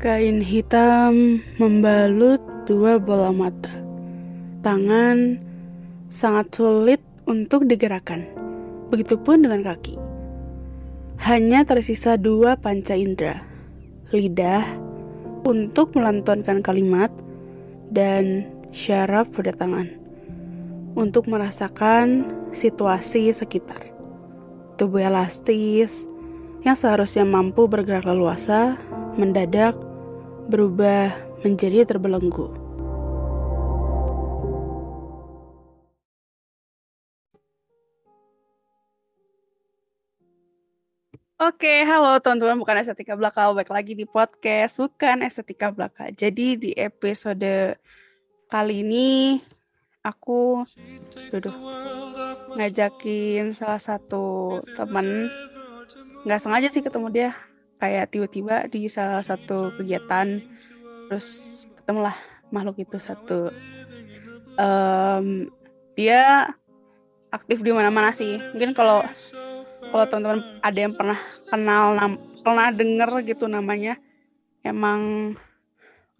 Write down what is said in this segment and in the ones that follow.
Kain hitam membalut dua bola mata. Tangan sangat sulit untuk digerakkan. Begitupun dengan kaki. Hanya tersisa dua panca indera. Lidah untuk melantunkan kalimat dan syaraf pada tangan untuk merasakan situasi sekitar. Tubuh elastis yang seharusnya mampu bergerak leluasa mendadak berubah menjadi terbelenggu. Oke, halo teman-teman, bukan estetika belaka, baik lagi di podcast bukan estetika belaka. Jadi di episode kali ini aku duduk ngajakin salah satu teman nggak sengaja sih ketemu dia kayak tiba-tiba di salah satu kegiatan terus ketemulah makhluk itu satu. Um, dia aktif di mana-mana sih. Mungkin kalau kalau teman-teman ada yang pernah kenal nam pernah denger gitu namanya emang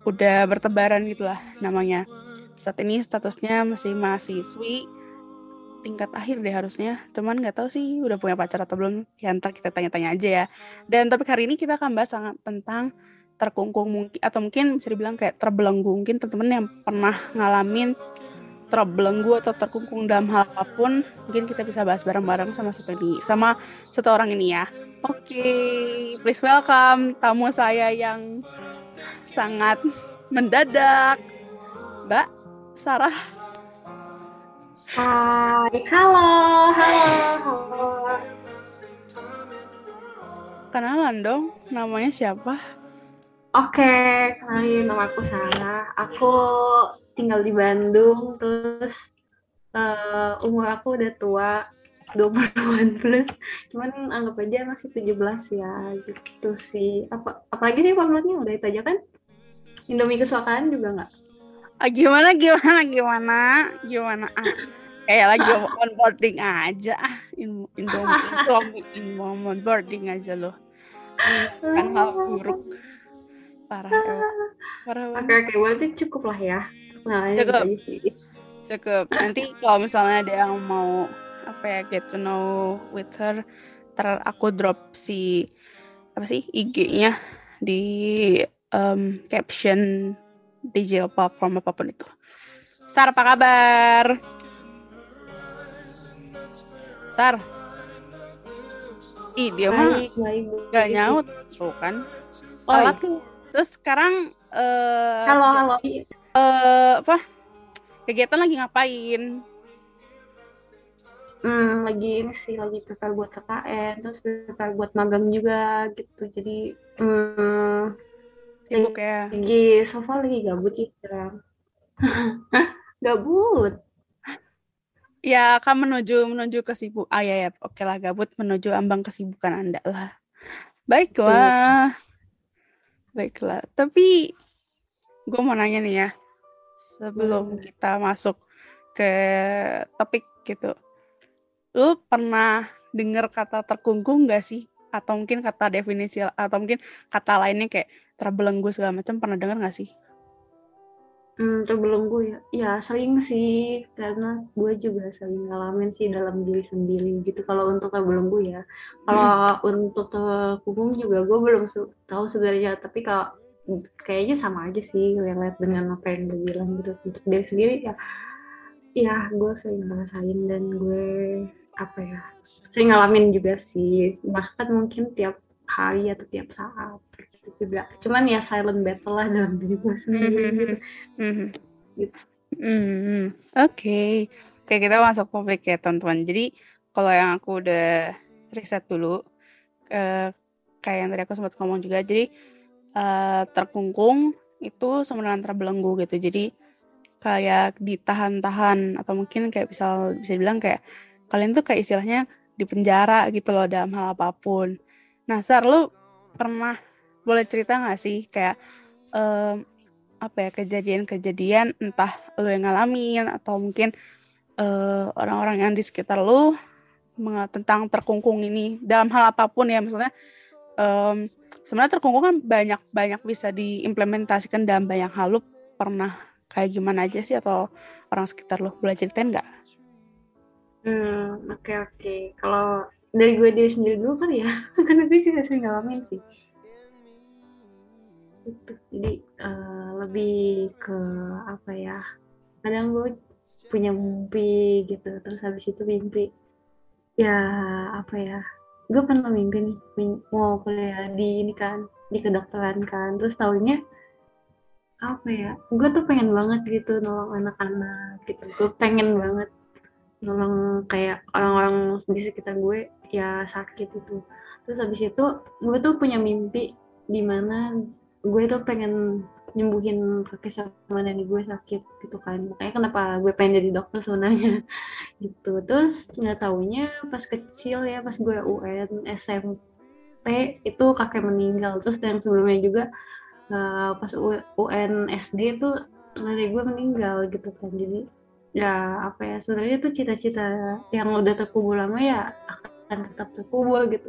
udah bertebaran gitulah namanya. Saat ini statusnya masih mahasiswi tingkat akhir deh harusnya. Cuman nggak tahu sih udah punya pacar atau belum? Ya ntar kita tanya-tanya aja ya. Dan topik hari ini kita akan bahas sangat tentang terkungkung mungkin atau mungkin bisa dibilang kayak terbelenggu. Mungkin teman-teman yang pernah ngalamin terbelenggu atau terkungkung dalam hal apa pun mungkin kita bisa bahas bareng-bareng sama seperti sama satu orang ini ya. Oke okay, please welcome tamu saya yang sangat mendadak Mbak Sarah Hai, halo, halo, halo. Kenalan dong, namanya siapa? Oke, kenalin nama aku Sarah. Aku tinggal di Bandung, terus uh, umur aku udah tua, 20-an plus. Cuman anggap aja masih 17 ya, gitu sih. Apa apalagi sih formatnya udah itu aja kan? Indomie kesukaan juga nggak? Ah, gimana gimana gimana gimana ah kayak lagi onboarding aja. In Indomie Indomie onboarding aja loh. Kan hal buruk. Parah parah oke oke berarti cukup lah ya. Nah cukup. cukup. Nanti kalau misalnya ada yang mau apa ya get to know with her ter aku drop si apa sih IG-nya di um, caption digital platform apa pun itu. Sar apa kabar? Sar. Ih, dia mah gak nyaut tuh kan. Oh, iya. Terus sekarang uh, halo halo. Uh, apa? Kegiatan lagi ngapain? Hmm, lagi ini sih lagi prepare buat KKN, terus prepare buat magang juga gitu. Jadi hmm, sibuk ya? Lagi so far lagi gabut sih sekarang. gabut ya akan menuju menuju kesibuk ah ya ya oke lah gabut menuju ambang kesibukan anda lah. Baiklah. Baiklah tapi gue mau nanya nih ya sebelum kita masuk ke topik gitu lu pernah dengar kata terkungkung gak sih? Atau mungkin kata definisi atau mungkin kata lainnya kayak terbelenggu segala macam pernah dengar gak sih Hmm, terbelenggu ya? Ya sering sih, karena gue juga sering ngalamin sih dalam diri sendiri gitu kalau untuk terbelenggu ya. Kalau hmm. untuk terhubung juga gue belum tahu sebenarnya, tapi kalau kayaknya sama aja sih lihat dengan apa yang gue bilang gitu. Untuk diri sendiri ya, ya gue sering ngerasain dan gue apa ya, sering ngalamin juga sih. Bahkan mungkin tiap hari atau tiap saat juga cuman ya silent battle lah dalam diri gue sendiri mm-hmm. gitu, mm-hmm. gitu. Mm-hmm. oke okay. oke kita masuk topik ya teman-teman jadi kalau yang aku udah riset dulu uh, kayak yang tadi aku sempat ngomong juga jadi uh, terkungkung itu dengan terbelenggu gitu jadi kayak ditahan-tahan atau mungkin kayak bisa bisa bilang kayak kalian tuh kayak istilahnya di penjara gitu loh dalam hal apa pun. Nah, Sar, lu pernah boleh cerita nggak sih kayak um, apa ya kejadian-kejadian entah lo yang ngalamin atau mungkin orang orang-orang yang di sekitar lo tentang terkungkung ini dalam hal apa pun ya maksudnya um, sebenarnya terkungkung kan banyak banyak bisa diimplementasikan dalam banyak hal lu pernah kayak gimana aja sih atau orang sekitar lo boleh ceritain nggak? Hmm oke okay, oke okay. kalau dari gue diri sendiri dulu kan ya karena gue juga sering ngalamin sih itu jadi uh, lebih ke apa ya kadang gue punya mimpi gitu terus habis itu mimpi ya apa ya gue pernah mimpi nih mau kuliah di ini kan di kedokteran kan terus tahunya apa ya gue tuh pengen banget gitu nolong anak-anak gitu gue pengen banget nolong kayak orang-orang di sekitar gue ya sakit itu terus habis itu gue tuh punya mimpi di mana gue tuh pengen nyembuhin kaki sama nenek gue sakit gitu kan. Makanya kenapa gue pengen jadi dokter sebenarnya. Gitu. Terus nggak taunya pas kecil ya pas gue UN SMP itu kakek meninggal. Terus yang sebelumnya juga uh, pas UN SD itu nenek gue meninggal gitu kan. Jadi ya apa ya sebenarnya itu cita-cita yang udah terkubur lama ya akan tetap terkubur gitu.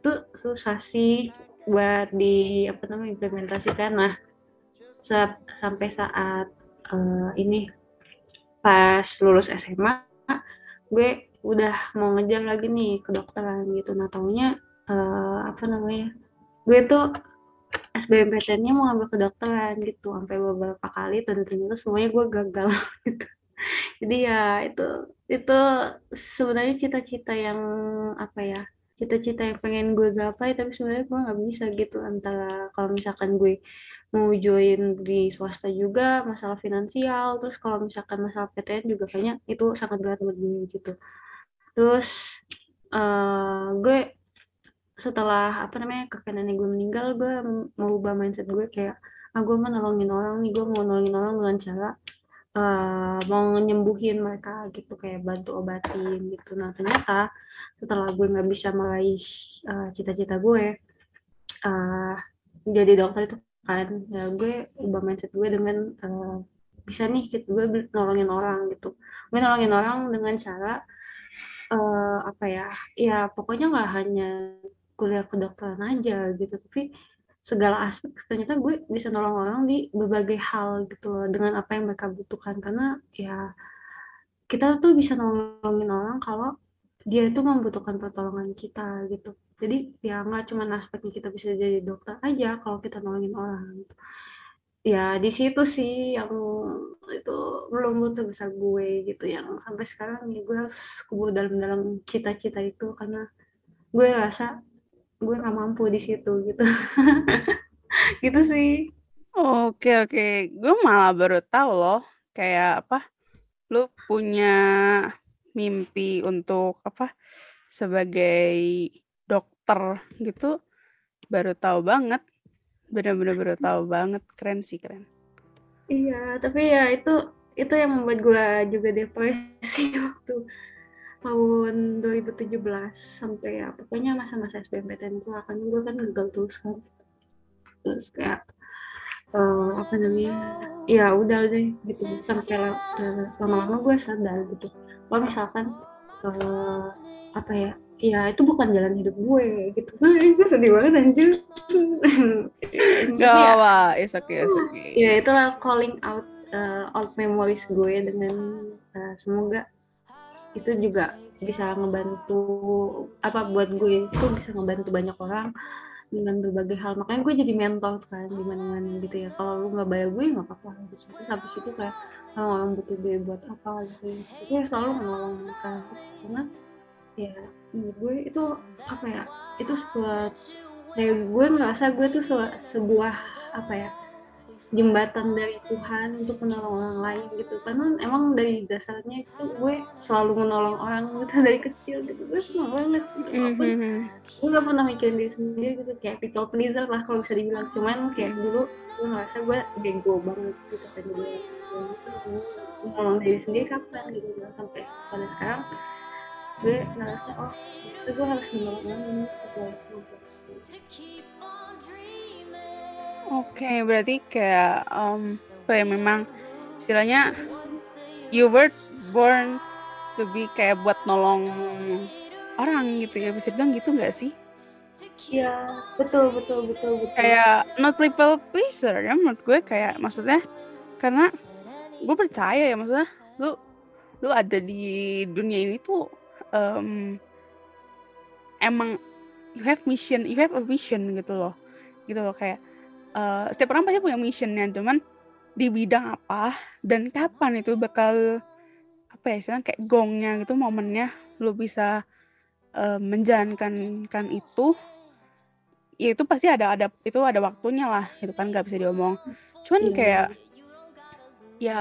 Itu susah sih buat di apa namanya implementasikan nah sampai saat uh, ini pas lulus SMA gue udah mau ngejar lagi nih kedokteran gitu. Nah taunya uh, apa namanya gue tuh SBMPTN-nya mau ngambil kedokteran gitu. Sampai beberapa kali dan ternyata semuanya gue gagal gitu. Jadi ya itu itu sebenarnya cita-cita yang apa ya cita-cita yang pengen gue gapai tapi sebenarnya gue nggak bisa gitu. Antara kalau misalkan gue mau join di swasta juga masalah finansial terus kalau misalkan masalah PTN juga kayaknya itu sangat berat buat gue gitu. Terus uh, gue setelah apa namanya kakek nenek gue meninggal gue mau ubah mindset gue kayak ah gue mau nolongin orang nih gue mau nolongin orang dengan cara uh, mau nyembuhin mereka gitu kayak bantu obatin gitu. Nah ternyata setelah gue nggak bisa meraih uh, cita-cita gue uh, jadi dokter itu kan ya gue ubah mindset gue dengan uh, bisa nih gitu gue nolongin orang gitu. Gue nolongin orang dengan cara uh, apa ya ya pokoknya nggak hanya kuliah kedokteran aja gitu tapi segala aspek ternyata gue bisa nolong orang di berbagai hal gitu loh dengan apa yang mereka butuhkan. Karena ya kita tuh bisa nolongin orang kalau dia itu membutuhkan pertolongan kita gitu. Jadi ya nggak cuma aspeknya kita bisa jadi dokter aja kalau kita nolongin orang. Ya di situ sih yang itu belum terbesar gue gitu. Yang sampai sekarang ya gue harus kubur dalam-dalam cita-cita itu karena gue rasa gue nggak mampu di situ gitu. Gitu sih. Oke oke. Gue malah baru tahu loh kayak apa lu punya mimpi untuk apa sebagai dokter gitu baru tahu banget. Benar-benar baru tahu banget. Keren sih keren. Iya tapi ya itu itu yang membuat gue juga depresi waktu tahun 2017 sampai ya pokoknya masa-masa SBMPTN itu akan gue kan gagal terus kan. Terus kayak uh, apa namanya ya udah deh gitu sampai lama-lama gue sadar gitu kalau misalkan uh, apa ya ya itu bukan jalan hidup gue gitu. Gue sedih banget anjir. Gak apa is okay, is okay. ya itulah calling out uh, old memories gue dengan uh, semoga itu juga bisa ngebantu apa buat gue itu bisa ngebantu banyak orang dengan berbagai hal. Makanya gue jadi mentor kan di mana mana gitu ya. Kalau lu nggak bayar gue nggak apa-apa. Habis itu kayak orang butuh gue buat apa gitu itu ya selalu menolong mereka karena ya menurut gue itu apa ya itu sebuah kayak gue ngerasa gue tuh sebuah apa ya jembatan dari Tuhan untuk menolong orang lain gitu. Karena emang dari dasarnya itu gue selalu menolong orang gitu dari kecil gitu. Gue senang banget gitu. Mm-hmm. gue gak pernah mikirin diri sendiri gitu. Kayak people pleaser lah kalau bisa dibilang. Cuman kayak dulu gue ngerasa gue bego banget gitu kan. Gue menolong diri sendiri kapan? gitu. Sampai pada sekarang gue ngerasa oh itu gue harus menolong orang sesuai kemampuan Oke, okay, berarti kayak um, kayak memang istilahnya you were born to be kayak buat nolong orang gitu ya bisa bilang gitu nggak sih? Iya, betul betul betul betul. Kayak not people pleaser ya menurut gue kayak maksudnya karena gue percaya ya maksudnya lu lu ada di dunia ini tuh um, emang you have mission, you have a vision gitu loh, gitu loh kayak uh, setiap orang pasti punya missionnya, cuman di bidang apa dan kapan itu bakal apa ya istilahnya kayak gongnya gitu momennya lu bisa uh, menjalankan kan itu ya itu pasti ada ada itu ada waktunya lah gitu kan nggak bisa diomong cuman yeah. kayak ya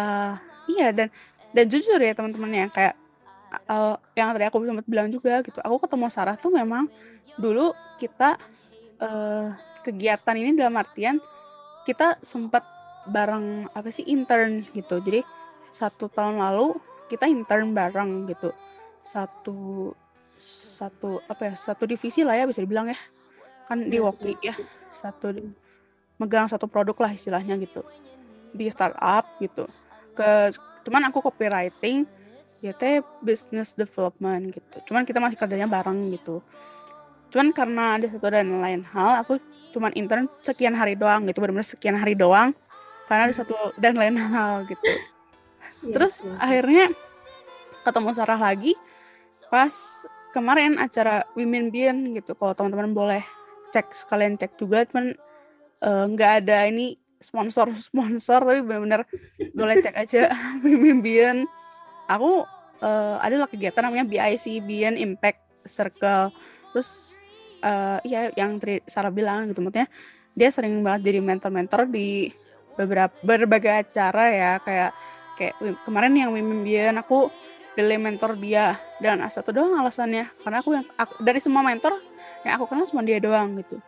iya dan dan jujur ya teman-teman ya kayak uh, yang tadi aku sempat bilang juga gitu aku ketemu Sarah tuh memang dulu kita uh, kegiatan ini dalam artian kita sempat bareng apa sih intern gitu. Jadi satu tahun lalu kita intern bareng gitu. Satu satu apa ya satu divisi lah ya bisa dibilang ya. Kan di iya Woki ya satu megang satu produk lah istilahnya gitu. Di startup gitu. Ke cuman aku copywriting ya teh business development gitu. Cuman kita masih kerjanya bareng gitu cuman karena ada satu dan lain hal aku cuman intern sekian hari doang gitu benar-benar sekian hari doang. Karena ada satu dan lain hal gitu. Iya terus akhirnya ketemu Sarah lagi pas kemarin acara Women Bien gitu. Kalau teman-teman boleh cek sekalian cek juga cuman eh, nggak uh, ada ini sponsor sponsor tapi benar-benar boleh cek aja Bian aku uh, ada kegiatan namanya BIC Bian Impact Circle. Terus uh, iya yang tri Sarah bilang gitu maksudnya dia sering banget jadi mentor-mentor di beberapa berbagai acara ya kayak kayak kemarin yang Bian aku pilih mentor dia dan satu doang alasannya karena aku yang aku, dari semua mentor yang aku kenal cuma dia doang gitu.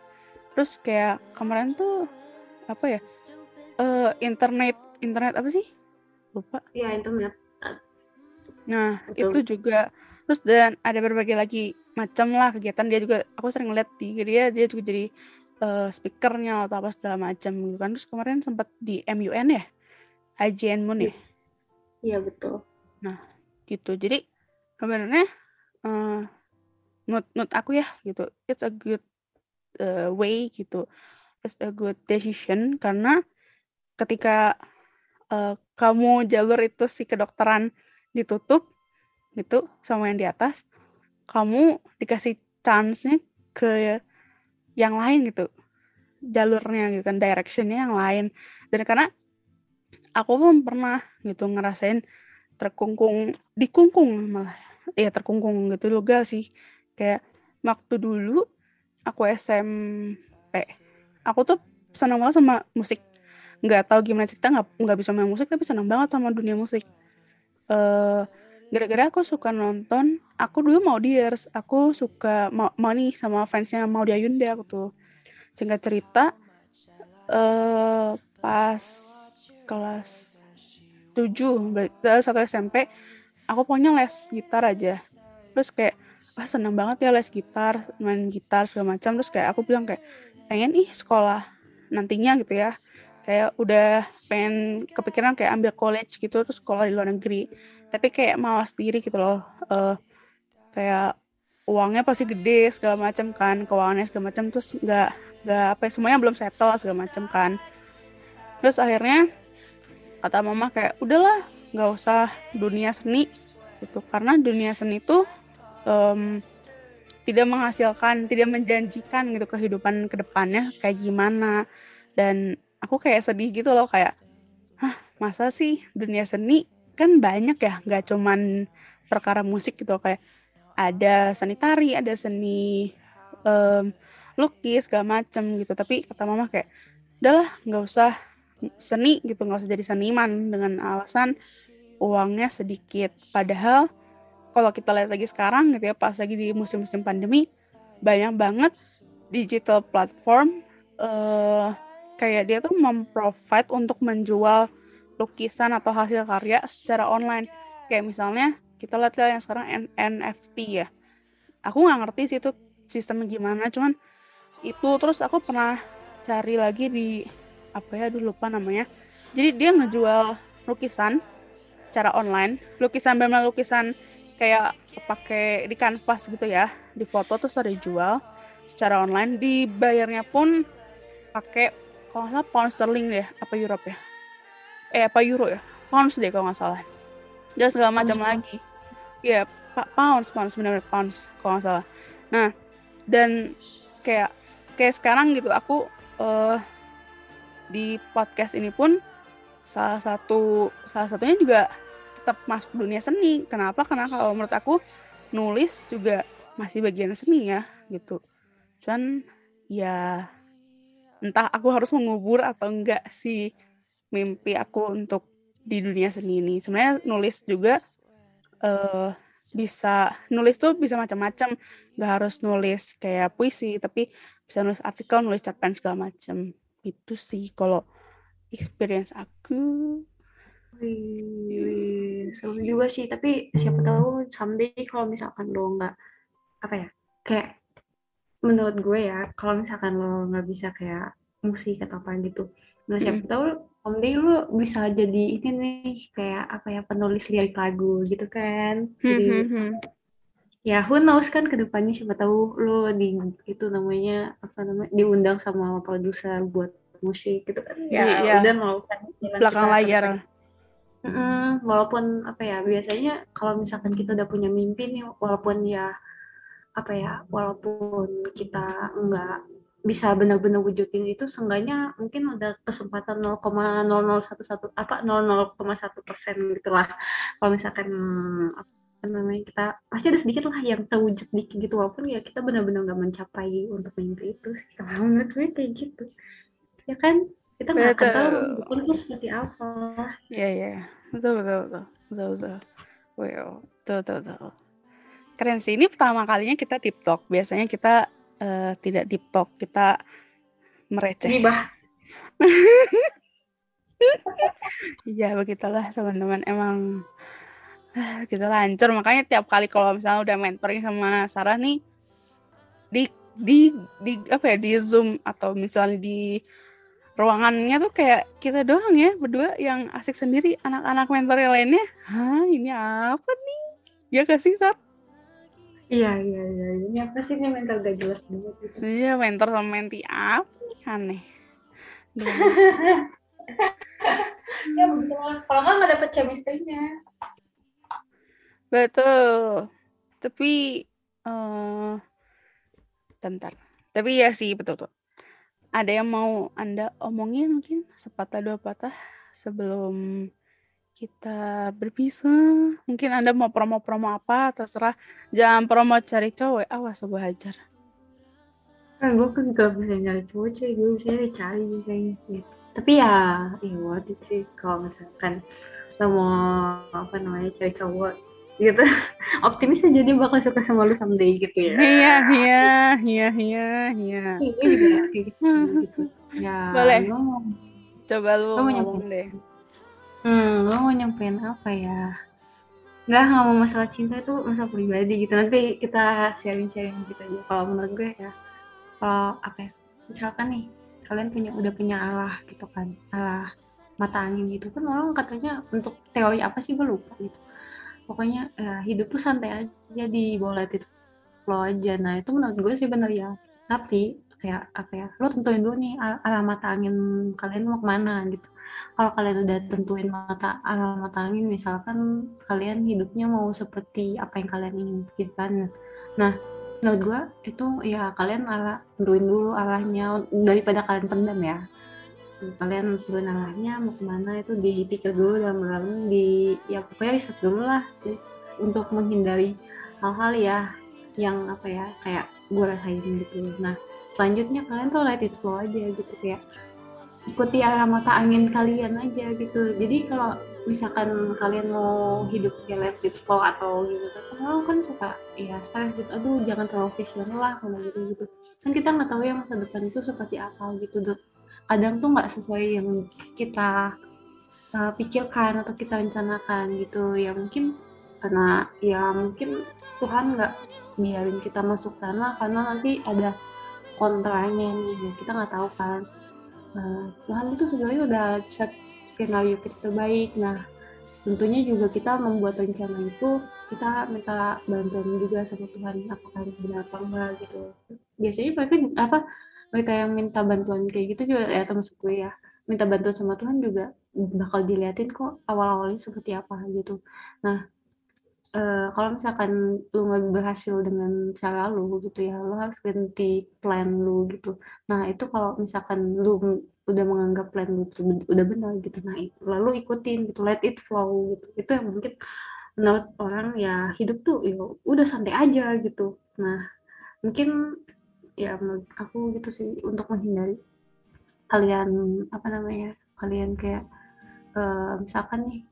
Terus kayak kemarin tuh apa ya uh, internet internet apa sih? Lupa. Ya internet. Nah Betul. itu juga terus dan ada berbagai lagi macam lah kegiatan. Dia juga aku sering lihat di dia dia juga jadi uh, speakernya atau apa segala macam gitu kan. Terus kemarin sempat di MUN ya? IJN Moon ya? Iya betul. Nah gitu. Jadi sebenarnya uh, mood mood aku ya gitu it's a good uh, way gitu. It's a good decision karena ketika uh, kamu jalur itu si kedokteran ditutup gitu sama yang di atas kamu dikasih chance-nya ke yang lain gitu. Jalurnya gitu kan directionnya yang lain. Dan karena aku pun pernah gitu ngerasain terkungkung dikungkung malah. Ya terkungkung gitu juga sih. Kayak waktu dulu aku SMP aku tuh senang banget sama musik. Nggak tahu gimana cerita nggak nggak bisa main musik tapi senang banget sama dunia musik. Uh, gara-gara aku suka nonton aku dulu mau Dears aku suka mau, mau nih sama fansnya mau dia Yunda aku tuh. Singkat cerita uh, pas kelas 7 satu SMP aku pokoknya les gitar aja. Terus kayak ah seneng banget ya les gitar main gitar segala macam. Terus kayak aku bilang kayak pengen ih sekolah nantinya gitu ya. Kayak udah pengen kepikiran kayak ambil college gitu terus sekolah di luar negeri tapi kayak malas diri gitu loh. Uh, kayak uangnya pasti gede segala macam kan keuangannya segala macam terus nggak nggak apa ya, semuanya belum settle segala macam kan. Terus akhirnya kata mama kayak udahlah nggak usah dunia seni gitu. Karena dunia seni tuh um, tidak menghasilkan, tidak menjanjikan gitu kehidupan ke depannya kayak gimana. Dan aku kayak sedih gitu loh kayak, hah masa sih dunia seni kan banyak ya, nggak cuman perkara musik gitu kayak ada seni tari, ada seni um, lukis segala macem gitu. Tapi kata mama kayak, udahlah nggak usah seni gitu, nggak usah jadi seniman dengan alasan uangnya sedikit. Padahal kalau kita lihat lagi sekarang gitu ya pas lagi di musim-musim pandemi banyak banget digital platform uh, kayak dia tuh memprovide untuk menjual lukisan atau hasil karya secara online. Kayak misalnya kita lihat yang sekarang NFT ya. Aku nggak ngerti sih itu sistemnya gimana cuman itu terus aku pernah cari lagi di apa ya dulu lupa namanya. Jadi dia ngejual lukisan secara online. Lukisan benar lukisan kayak pakai di kanvas gitu ya. Di foto terus ada jual secara online. Dibayarnya pun pakai kalau nggak salah pound sterling deh apa Europe ya eh apa euro ya? Pounds deh kalau nggak salah. Dan segala macam lagi. Ya pak pounds pounds benar-benar pounds kalau nggak salah. Nah dan kayak kayak sekarang gitu aku uh, di podcast ini pun salah satu salah satunya juga tetap masuk dunia seni. Kenapa? Karena kalau menurut aku nulis juga masih bagian seni ya gitu. Cuman ya entah aku harus mengubur atau enggak sih mimpi aku untuk di dunia seni ini. Sebenarnya nulis juga uh, bisa nulis tuh bisa macam-macam. Nggak harus nulis kayak puisi tapi bisa nulis artikel nulis cerpen segala macam. Itu sih kalau experience aku. Wih, seru juga sih. Tapi siapa tahu someday kalau misalkan lo nggak apa ya kayak menurut gue ya kalau misalkan lo nggak bisa kayak musik atau apa gitu nah siapa mm. tahu someday lo bisa jadi ini nih kayak apa ya penulis lirik lagu gitu kan jadi mm -hmm. ya who knows kan ke depannya siapa tahu lo di itu namanya apa namanya diundang sama produser buat musik gitu kan ya, ya. udah mau kan belakang layar Mm, walaupun apa ya biasanya kalau misalkan kita udah punya mimpi nih walaupun ya apa ya walaupun kita enggak bisa benar-benar wujudin itu seenggaknya mungkin ada kesempatan 0,0011 apa 0,01 persen gitulah. Kalau misalkan apa namanya kita pasti ada sedikit lah yang terwujud dikit gitu walaupun ya kita benar-benar nggak mencapai untuk mimpi itu sih. Kalau menurut gue kayak gitu. Ya kan? Kita nggak akan tahu pun itu seperti apa. iya iya. Betul betul betul. Betul betul. Wow. Betul betul betul. Keren sih. Ini pertama kalinya kita talk. Biasanya kita uh, tidak deep talk kita mereceh. Bah iya begitulah teman-teman. Emang kita lancar makanya tiap kali kalau misalnya udah mentoring sama Sarah nih di di di apa ya di zoom atau misalnya di ruangannya tuh kayak kita doang ya berdua yang asik sendiri anak-anak mentor yang lainnya. Hah ini apa nih? Ya kasih sih iya iya iya. Ini apa sih? Ini mentor gak jelas banget gitu. iya mentor sama menti apa? Nih aneh. Ya betul. Kalau nggak nggak dapet chemistry-nya. Betul. Tapi uh, bentar. Tapi ya sih betul tuh ada yang mau Anda omongin mungkin? Sepatah dua patah sebelum kita berpisah? Mungkin Anda mau promo-promo apa, terserah. Jangan promo cari cowok, awas gue hajar. Kan gue kan gak bisa nyari cowok, cuy. Gue bisa cari kayaknya. Tapi ya, iya waktu sih kalau misalkan lo mau apa namanya cari cowok gitu optimis aja dia bakal suka sama lu someday gitu ya iya iya iya iya iya ini juga kayak gitu, gitu. ya boleh lo mau, coba lu mau nyampein deh hmm lo mau nyampein apa ya? Nggak nggak mau masalah cinta itu masalah pribadi gitu. Nanti kita sharing-sharing gitu aja. Kalau menurut gue ya kalau apa ya misalkan nih kalian punya udah punya Allah gitu kan Allah mata angin gitu kan orang katanya untuk teori apa sih gue lupa gitu. Pokoknya ya, hidup tuh santai aja di bawah latitude flow aja. Nah itu menurut gue sih bener ya. Tapi kayak apa ya lo tentuin dulu nih alamat angin kalian mau ke mana gitu kalau kalian udah tentuin mata alamat angin misalkan kalian hidupnya mau seperti apa yang kalian inginkan. Nah menurut gue itu ya kalian ala tentuin dulu arahnya daripada kalian pendam ya. Kalian sebenarnya mau ke mana itu dipikir dulu dalam dalam di ya pokoknya riset dulu lah untuk menghindari hal-hal ya yang apa ya kayak gue rasain gitu. Nah selanjutnya kalian tuh let it flow aja gitu kayak ikuti arah mata angin kalian aja gitu. Jadi kalau misalkan kalian mau hidup kayak let it flow atau gitu kan kan suka ya stres gitu. Aduh jangan terlalu visioner lah kalau gitu gitu. Kan kita nggak tahu ya masa depan itu seperti apa gitu kadang tuh nggak sesuai yang kita uh, pikirkan atau kita rencanakan gitu. Ya mungkin karena ya mungkin Tuhan nggak biarin kita masuk sana karena nanti ada kontranya nih. Ya kita nggak tahu kan uh, Tuhan itu sebenarnya udah set skenario kita terbaik. Nah tentunya juga kita membuat rencana itu kita minta bantuan juga sama Tuhan apakah ini benar apa enggak gitu. Biasanya mereka apa mereka yang minta bantuan kayak gitu juga ya termasuk gue ya minta bantuan sama Tuhan juga bakal diliatin kok awal-awalnya seperti apa gitu. Nah uh, kalau misalkan lu nggak berhasil dengan cara lu gitu ya lu harus ganti plan lu gitu. Nah itu kalau misalkan lu udah menganggap plan lu itu udah benar gitu nah lalu ikutin gitu let it flow gitu. Itu yang mungkin menurut orang ya hidup tuh ya udah santai aja gitu. Nah mungkin ya aku gitu sih untuk menghindari kalian apa namanya kalian kayak uh, misalkan nih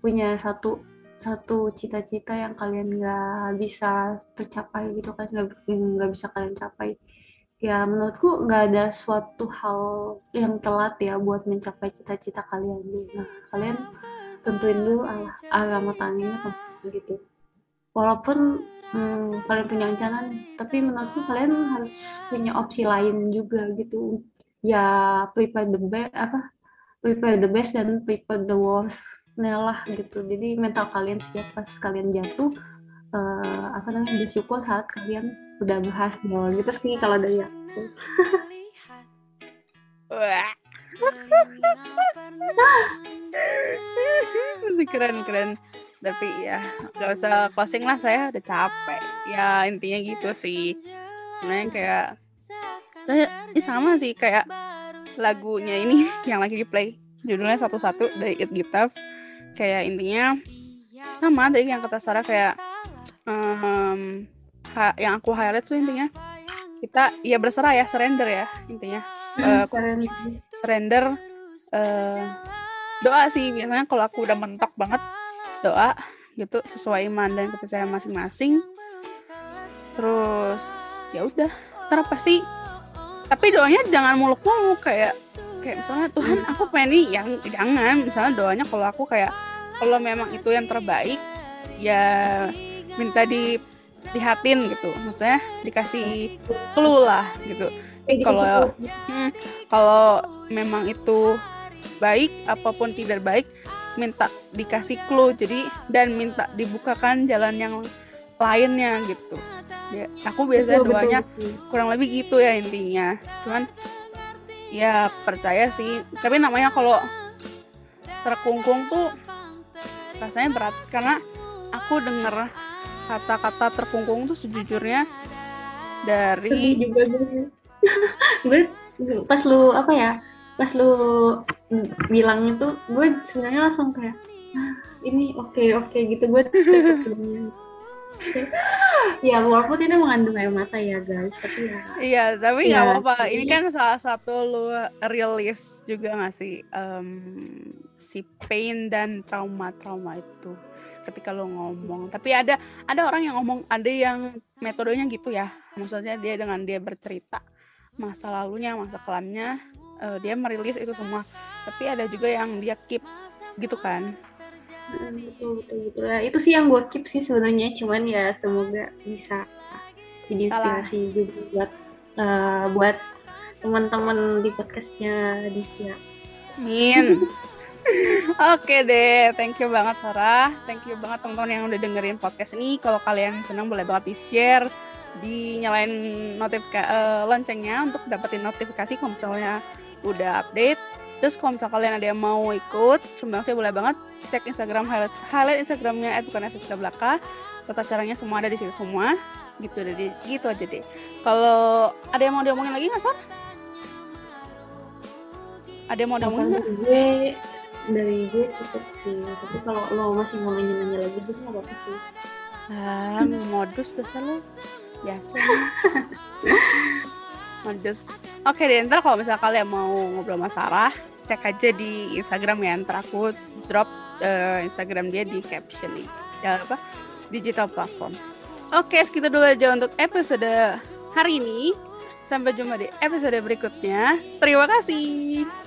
punya satu satu cita-cita yang kalian nggak bisa tercapai gitu kan nggak bisa kalian capai. Ya menurutku nggak ada suatu hal yang telat ya buat mencapai cita-cita kalian. Nah kalian tentuin dulu al alamat tangannya gitu. Walaupun hmm, kalian punya rencana tapi menurutku kalian harus punya opsi lain juga gitu. Ya prepare the best apa prepare the best dan prepare the worst lah gitu. Jadi mental kalian siap pas kalian jatuh uh, apa namanya bersyukur saat kalian udah berhasil gitu sih kalau dari aku. Keren keren tapi ya nggak usah closing lah saya udah capek. Ya intinya gitu sih. Sebenarnya kayak saya ini sama sih kayak lagunya ini yang lagi di play judulnya satu-satu dari It Gitav kayak intinya sama tadi yang kata Sarah kayak um, ha, yang aku highlight tuh intinya kita ya berserah ya surrender ya intinya. Uh, surrender uh, doa sih. Biasanya kalau aku udah mentok banget doa gitu sesuai iman dan kepercayaan masing-masing. Terus ya udah ntar pasti tapi doanya jangan muluk-muluk kayak kayak misalnya Tuhan aku pengen nih yang jangan. Misalnya doanya kalau aku kayak kalau memang itu yang terbaik ya minta di lihatin gitu. Maksudnya dikasih clue lah gitu. Kalau hmm, kalau memang itu baik apa pun tidak baik minta dikasih clue. Jadi dan minta dibukakan jalan yang lainnya gitu. Ya, aku biasanya betul, doanya betul, kurang lebih gitu ya intinya. Cuman ya percaya sih. Tapi namanya kalau terkungkung tuh rasanya berat. Karena aku denger kata-kata terkungkung tuh sejujurnya dari gue pas lu apa ya pas lu bilang itu gue sebenarnya langsung kayak ah, ini oke okay, oke okay, gitu. Gue ya walaupun ini mengandung air mata ya guys tapi ya. Iya tapi nggak ya, apa-apa. Ini kan salah satu lu rilis juga nggak sih um, si pain dan trauma-trauma itu ketika lu ngomong. Tapi ada ada orang yang ngomong ada yang metodenya gitu ya. Maksudnya dia dengan dia bercerita masa lalunya masa kelamnya uh, dia merilis itu semua. Tapi ada juga yang dia keep gitu kan hmm, betul betul betul ya itu sih yang gue keep sih sebenarnya cuman ya semoga bisa jadi inspirasi Salah. juga buat uh, buat teman-teman di podcastnya Divya. Min. Oke deh, thank you banget Sarah. Thank you banget teman-teman yang udah dengerin podcast ini. Kalau kalian senang boleh banget di-share, dinyalain notifikasi uh, loncengnya untuk dapetin notifikasi kalau misalnya udah update terus kalau misalnya kalian ada yang mau ikut sumbang sih boleh banget cek Instagram highlight highlight Instagramnya at bukan estetika belaka tata caranya semua ada di situ semua. Gitu jadi gitu aja deh. Kalau ada yang mau diomongin lagi nggak sih ada yang mau diomongin nggak? gue dari gue cukup sih. Tapi kalau lo masih mau nanya-nanya lagi gue nggak apa-apa sih. Ah modus dasar lo. Biasa modus oke deh ntar kalau misalnya kalian mau ngobrol sama Sarah cek aja di Instagram ya. Ntar aku drop uh, Instagram dia di caption ya apa? Digital platform. Oke segitu dulu aja untuk episode hari ini. Sampai jumpa di episode berikutnya. Terima kasih